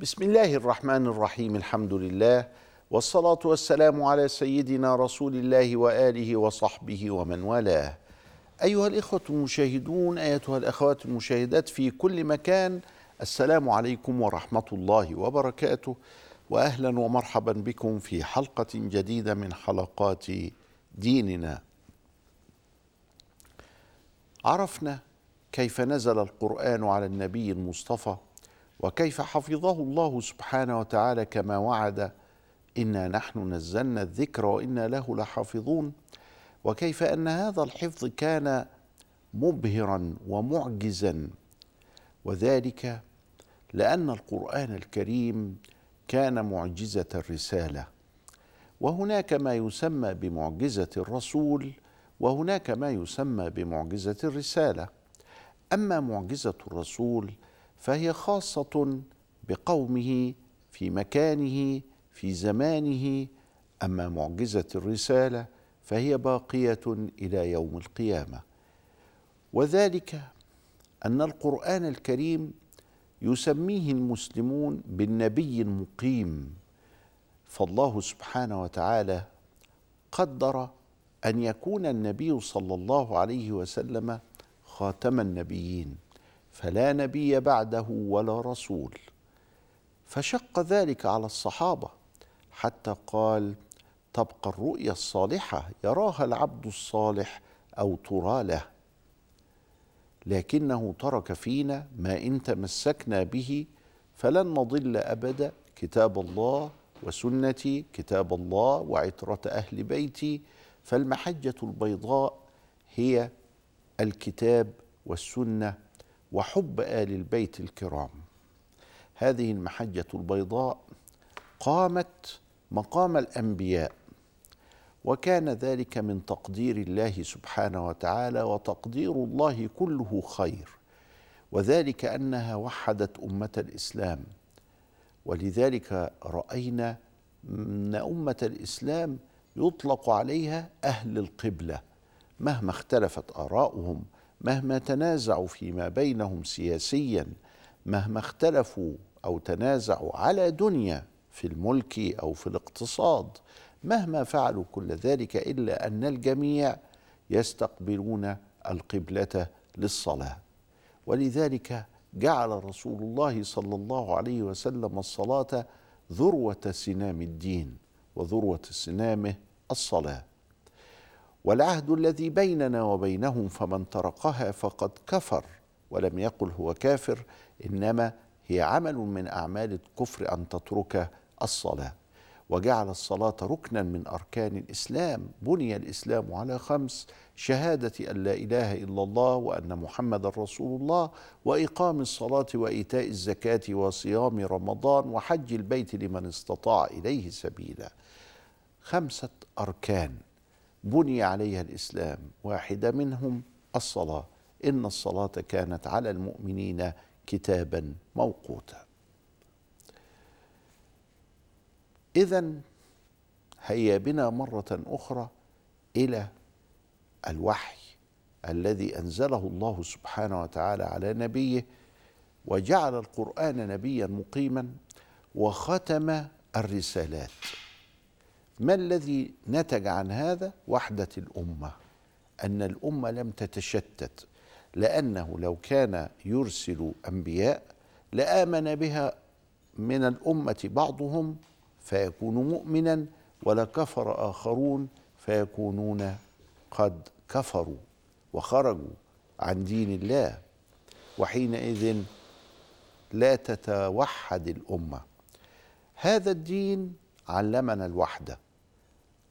بسم الله الرحمن الرحيم الحمد لله والصلاة والسلام على سيدنا رسول الله وآله وصحبه ومن والاه. أيها الإخوة المشاهدون أيتها الأخوات المشاهدات في كل مكان السلام عليكم ورحمة الله وبركاته وأهلا ومرحبا بكم في حلقة جديدة من حلقات ديننا. عرفنا كيف نزل القرآن على النبي المصطفى وكيف حفظه الله سبحانه وتعالى كما وعد؟ إنا نحن نزلنا الذكر وإنا له لحافظون. وكيف أن هذا الحفظ كان مبهرا ومعجزا؟ وذلك لأن القرآن الكريم كان معجزة الرسالة. وهناك ما يسمى بمعجزة الرسول وهناك ما يسمى بمعجزة الرسالة. أما معجزة الرسول فهي خاصة بقومه في مكانه في زمانه. أما معجزة الرسالة فهي باقية إلى يوم القيامة. وذلك أن القرآن الكريم يسميه المسلمون بالنبي المقيم. فالله سبحانه وتعالى قدر أن يكون النبي صلى الله عليه وسلم خاتم النبيين. فلا نبي بعده ولا رسول. فشق ذلك على الصحابة حتى قال تبقى الرؤيا الصالحة يراها العبد الصالح أو ترى له. لكنه ترك فينا ما إن تمسكنا به فلن نضل أبدا. كتاب الله وسنتي كتاب الله وعترة أهل بيتي. فالمحجة البيضاء هي الكتاب والسنة وحب آل البيت الكرام. هذه المحجة البيضاء قامت مقام الأنبياء وكان ذلك من تقدير الله سبحانه وتعالى وتقدير الله كله خير وذلك أنها وحدت أمة الإسلام. ولذلك رأينا أن أمة الإسلام يطلق عليها أهل القبلة مهما اختلفت آراؤهم مهما تنازعوا فيما بينهم سياسيا مهما اختلفوا أو تنازعوا على دنيا في الملك أو في الاقتصاد مهما فعلوا كل ذلك إلا أن الجميع يستقبلون القبلة للصلاة. ولذلك جعل رسول الله صلى الله عليه وسلم الصلاة ذروة سنام الدين وذروة سنامه الصلاة. والعهد الذي بيننا وبينهم فمن تركها فقد كفر ولم يقل هو كافر إنما هي عمل من أعمال الكفر أن تترك الصلاة. وجعل الصلاة ركنا من أركان الإسلام. بني الإسلام على خمس شهادة أن لا إله إلا الله وأن محمدا رسول الله وإقام الصلاة وإيتاء الزكاة وصيام رمضان وحج البيت لمن استطاع إليه سبيلا. خمسة أركان. بني عليها الإسلام واحدة منهم الصلاة. إن الصلاة كانت على المؤمنين كتابا موقوتا. اذا هيا بنا مرة أخرى إلى الوحي الذي أنزله الله سبحانه وتعالى على نبيه وجعل القرآن نبيا مقيما وختم الرسالات. ما الذي نتج عن هذا وحدة الأمة؟ أن الأمة لم تتشتت لأنه لو كان يرسل أنبياء لآمن بها من الأمة بعضهم فيكون مؤمنا ولكفر آخرون فيكونون قد كفروا وخرجوا عن دين الله. وحينئذ لا تتوحد الأمة. هذا الدين علمنا الوحدة.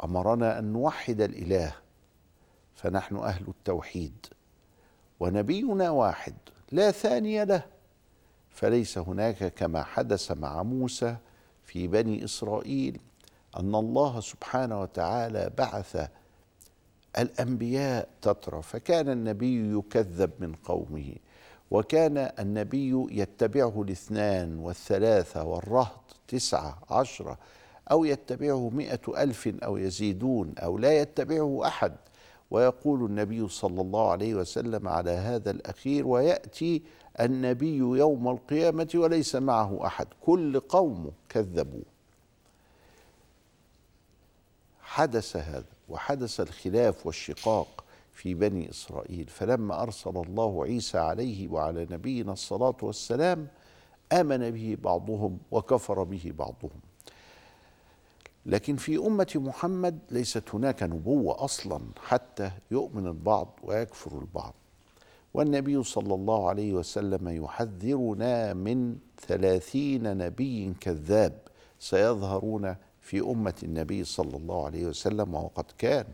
أمرنا أن نوحد الإله فنحن أهل التوحيد ونبينا واحد لا ثاني له فليس هناك كما حدث مع موسى في بني إسرائيل أن الله سبحانه وتعالى بعث الأنبياء تترى فكان النبي يكذب من قومه وكان النبي يتبعه الاثنان والثلاثة والرهط تسعة عشرة أو يتبعه مئة ألف أو يزيدون أو لا يتبعه أحد. ويقول النبي صلى الله عليه وسلم على هذا الأخير ويأتي النبي يوم القيامة وليس معه أحد. كل قوم كذبوا. حدث هذا وحدث الخلاف والشقاق في بني إسرائيل. فلما أرسل الله عيسى عليه وعلى نبينا الصلاة والسلام آمن به بعضهم وكفر به بعضهم. لكن في أمة محمد ليست هناك نبوة أصلا حتى يؤمن البعض ويكفر البعض. والنبي صلى الله عليه وسلم يحذرنا من ثلاثين نبي كذاب سيظهرون في أمة النبي صلى الله عليه وسلم وقد كان.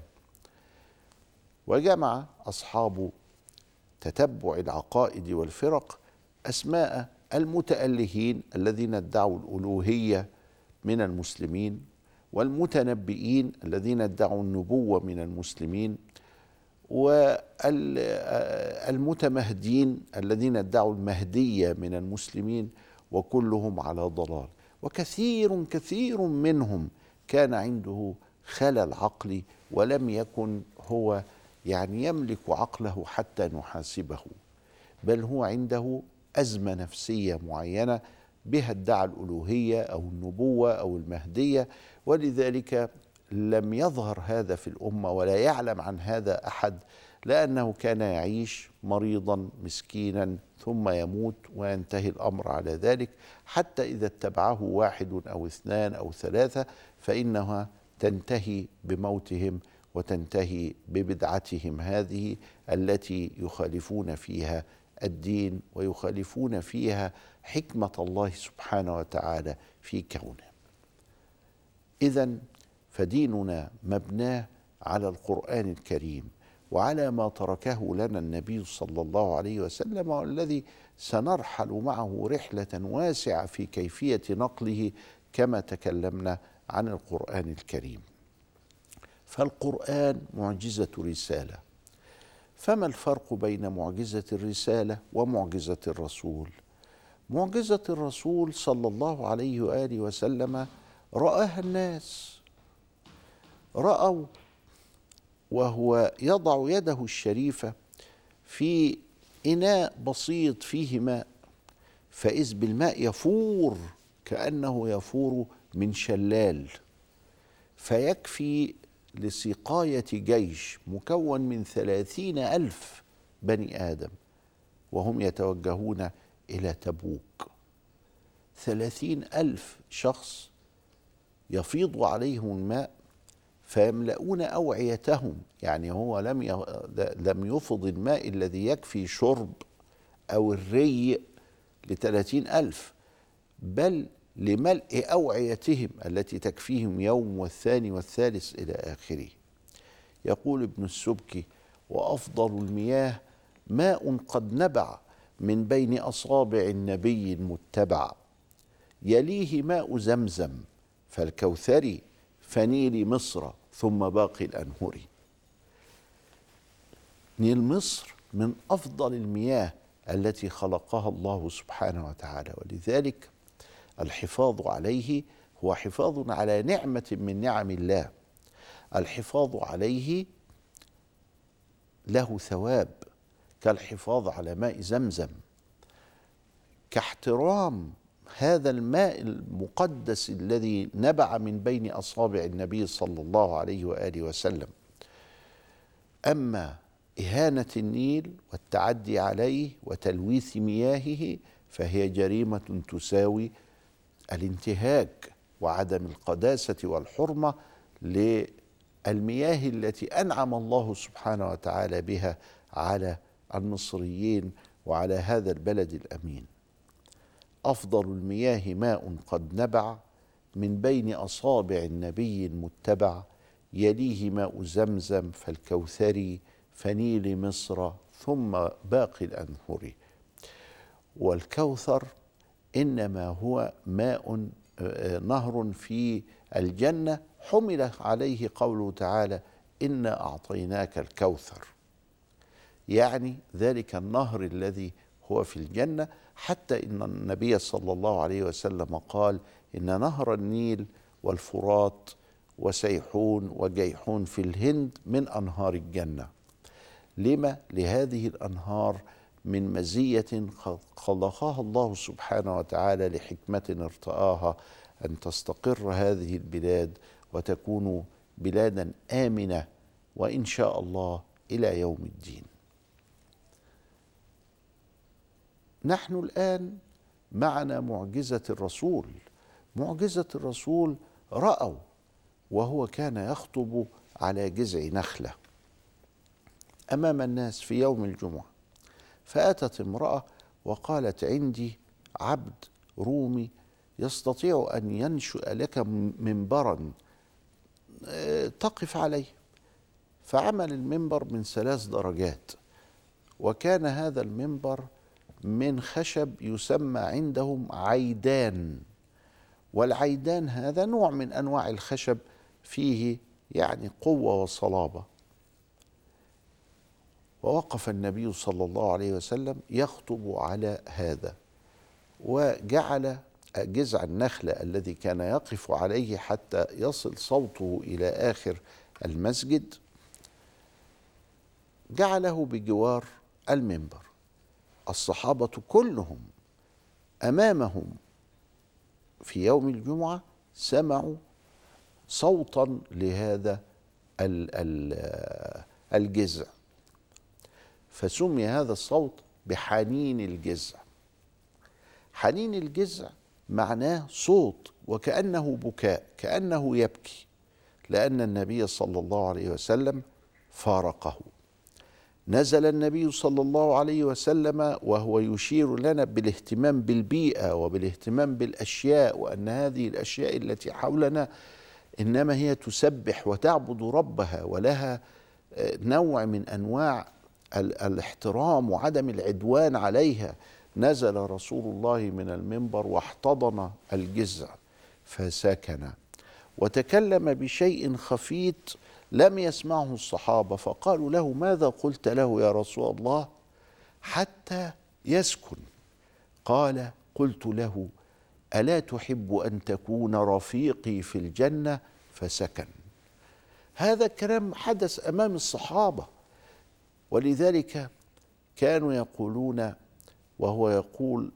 وجمع أصحاب تتبع العقائد والفرق أسماء المتألهين الذين ادعوا الألوهية من المسلمين والمتنبئين الذين ادعوا النبوة من المسلمين والمتمهدين الذين ادعوا المهدية من المسلمين وكلهم على ضلال. وكثير كثير منهم كان عنده خلل عقلي ولم يكن هو يعني يملك عقله حتى نحاسبه بل هو عنده أزمة نفسية معينة بها ادعى الألوهية أو النبوة أو المهدية ولذلك لم يظهر هذا في الأمة ولا يعلم عن هذا أحد لأنه كان يعيش مريضا مسكينا ثم يموت وينتهي الأمر على ذلك. حتى إذا اتبعه واحد أو اثنان أو ثلاثة فإنها تنتهي بموتهم وتنتهي ببدعتهم هذه التي يخالفون فيها الدين ويخالفون فيها حكمة الله سبحانه وتعالى في كونه. اذا فديننا مبناه على القرآن الكريم وعلى ما تركه لنا النبي صلى الله عليه وسلم والذي سنرحل معه رحلة واسعة في كيفية نقله كما تكلمنا عن القرآن الكريم. فالقرآن معجزة رساله فما الفرق بين معجزة الرسالة ومعجزة الرسول؟ معجزة الرسول صلى الله عليه وآله وسلم رآها الناس. رأوا وهو يضع يده الشريفة في إناء بسيط فيه ماء فإذ بالماء يفور كأنه يفور من شلال فيكفي لسقاية جيش مكون من ثلاثين ألف بني آدم وهم يتوجهون إلى تبوك. ثلاثين ألف شخص يفيض عليهم الماء فيملؤون أوعيتهم يعني هو لم لم يفض الماء الذي يكفي شرب أو الري لثلاثين ألف بل لملء أوعيتهم التي تكفيهم يوم والثاني والثالث إلى آخره. يقول ابن السبكي وأفضل المياه ماء قد نبع من بين أصابع النبي المتبع. يليه ماء زمزم فالكوثري فنيل مصر ثم باقي الأنهر نيل مصر من أفضل المياه التي خلقها الله سبحانه وتعالى ولذلك الحفاظ عليه هو حفاظ على نعمة من نعم الله. الحفاظ عليه له ثواب. كالحفاظ على ماء زمزم. كاحترام هذا الماء المقدس الذي نبع من بين أصابع النبي صلى الله عليه وآله وسلم. أما إهانة النيل والتعدي عليه وتلويث مياهه فهي جريمة تساوي الانتهاك وعدم القداسة والحرمة للمياه التي أنعم الله سبحانه وتعالى بها على المصريين وعلى هذا البلد الأمين. أفضل المياه ماء قد نبع من بين أصابع النبي المتبع يليه ماء زمزم فالكوثري فنيل مصر ثم باقي الانهر والكوثر إنما هو ماء آه، نهر في الجنة. حمل عليه قوله تعالى إنا أعطيناك الكوثر. يعني ذلك النهر الذي هو في الجنة حتى إن النبي صلى الله عليه وسلم قال إن نهر النيل والفرات وسيحون وجيحون في الهند من أنهار الجنة. لما؟ لهذه الأنهار من مزية خلقها الله سبحانه وتعالى لحكمة ارتآها أن تستقر هذه البلاد وتكون بلادا آمنة وإن شاء الله إلى يوم الدين. نحن الآن معنا معجزة الرسول. معجزة الرسول رأوا وهو كان يخطب على جذع نخلة أمام الناس في يوم الجمعة. فأتت امرأة وقالت عندي عبد رومي يستطيع أن ينشأ لك منبرا آه، تقف عليه. فعمل المنبر من ثلاث درجات وكان هذا المنبر من خشب يسمى عندهم عيدان. والعيدان هذا نوع من أنواع الخشب فيه يعني قوة وصلابة. ووقف النبي صلى الله عليه وسلم يخطب على هذا وجعل جذع النخلة الذي كان يقف عليه حتى يصل صوته إلى آخر المسجد جعله بجوار المنبر. الصحابة كلهم أمامهم في يوم الجمعة سمعوا صوتا لهذا الجذع فسمي هذا الصوت بحنين الجذع حنين الجذع معناه صوت وكأنه بكاء كأنه يبكي لأن النبي صلى الله عليه وسلم فارقه. نزل النبي صلى الله عليه وسلم وهو يشير لنا بالاهتمام بالبيئة وبالاهتمام بالأشياء وأن هذه الأشياء التي حولنا إنما هي تسبح وتعبد ربها ولها آه، نوع من أنواع الاحترام وعدم العدوان عليها. نزل رسول الله من المنبر واحتضن الجزع فسكن. وتكلم بشيء خفيت لم يسمعه الصحابة فقالوا له ماذا قلت له يا رسول الله؟ حتى يسكن. قال قلت له ألا تحب أن تكون رفيقي في الجنة؟ فسكن. هذا الكلام حدث أمام الصحابة. ولذلك كانوا يقولون وهو يقول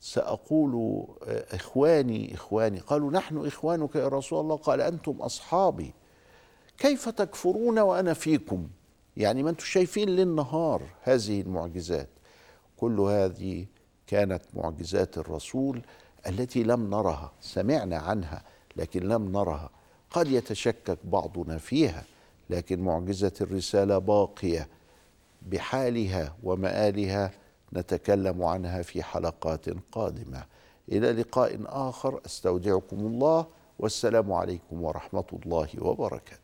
سأقول إخواني إخواني قالوا نحن إخوانك يا رسول الله؟ قال أنتم أصحابي. كيف تكفرون وأنا فيكم؟ يعني ما أنتم شايفين للنهار هذه المعجزات. كل هذه كانت معجزات الرسول التي لم نرها سمعنا عنها لكن لم نرها. قد يتشكك بعضنا فيها لكن معجزة الرسالة باقية. بحالها ومآلها نتكلم عنها في حلقات قادمة. إلى لقاء آخر أستودعكم الله والسلام عليكم ورحمة الله وبركاته.